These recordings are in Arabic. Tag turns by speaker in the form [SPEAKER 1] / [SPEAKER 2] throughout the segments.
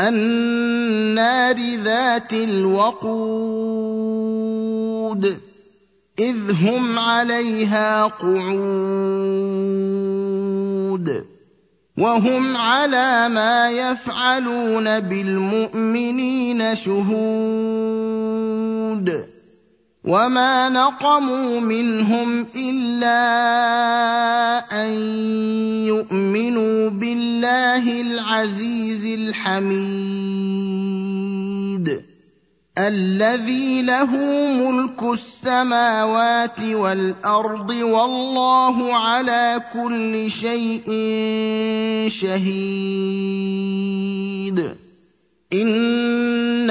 [SPEAKER 1] النار ذات الوقود إذ هم عليها قعود. وهم على ما يفعلون بالمؤمنين شهود. وما نقموا منهم إلا أن يؤمنوا. بالله العزيز الحميد الذي له ملك السماوات والأرض والله على كل شيء شهيد.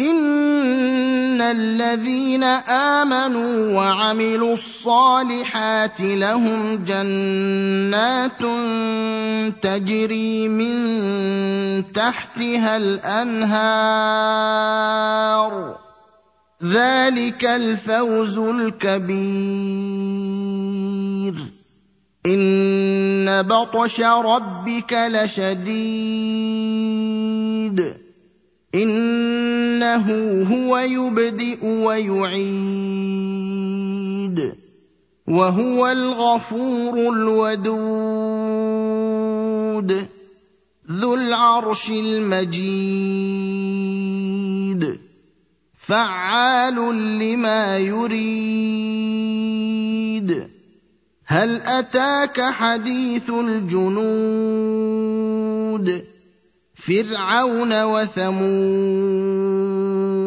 [SPEAKER 1] ان الذين امنوا وعملوا الصالحات لهم جنات تجري من تحتها الانهار ذلك الفوز الكبير ان بطش ربك لشديد إنه هو يبدئ ويعيد وهو الغفور الودود ذو العرش المجيد فعال لما يريد. هل أتاك حديث الجنود؟ فرعون وثمود.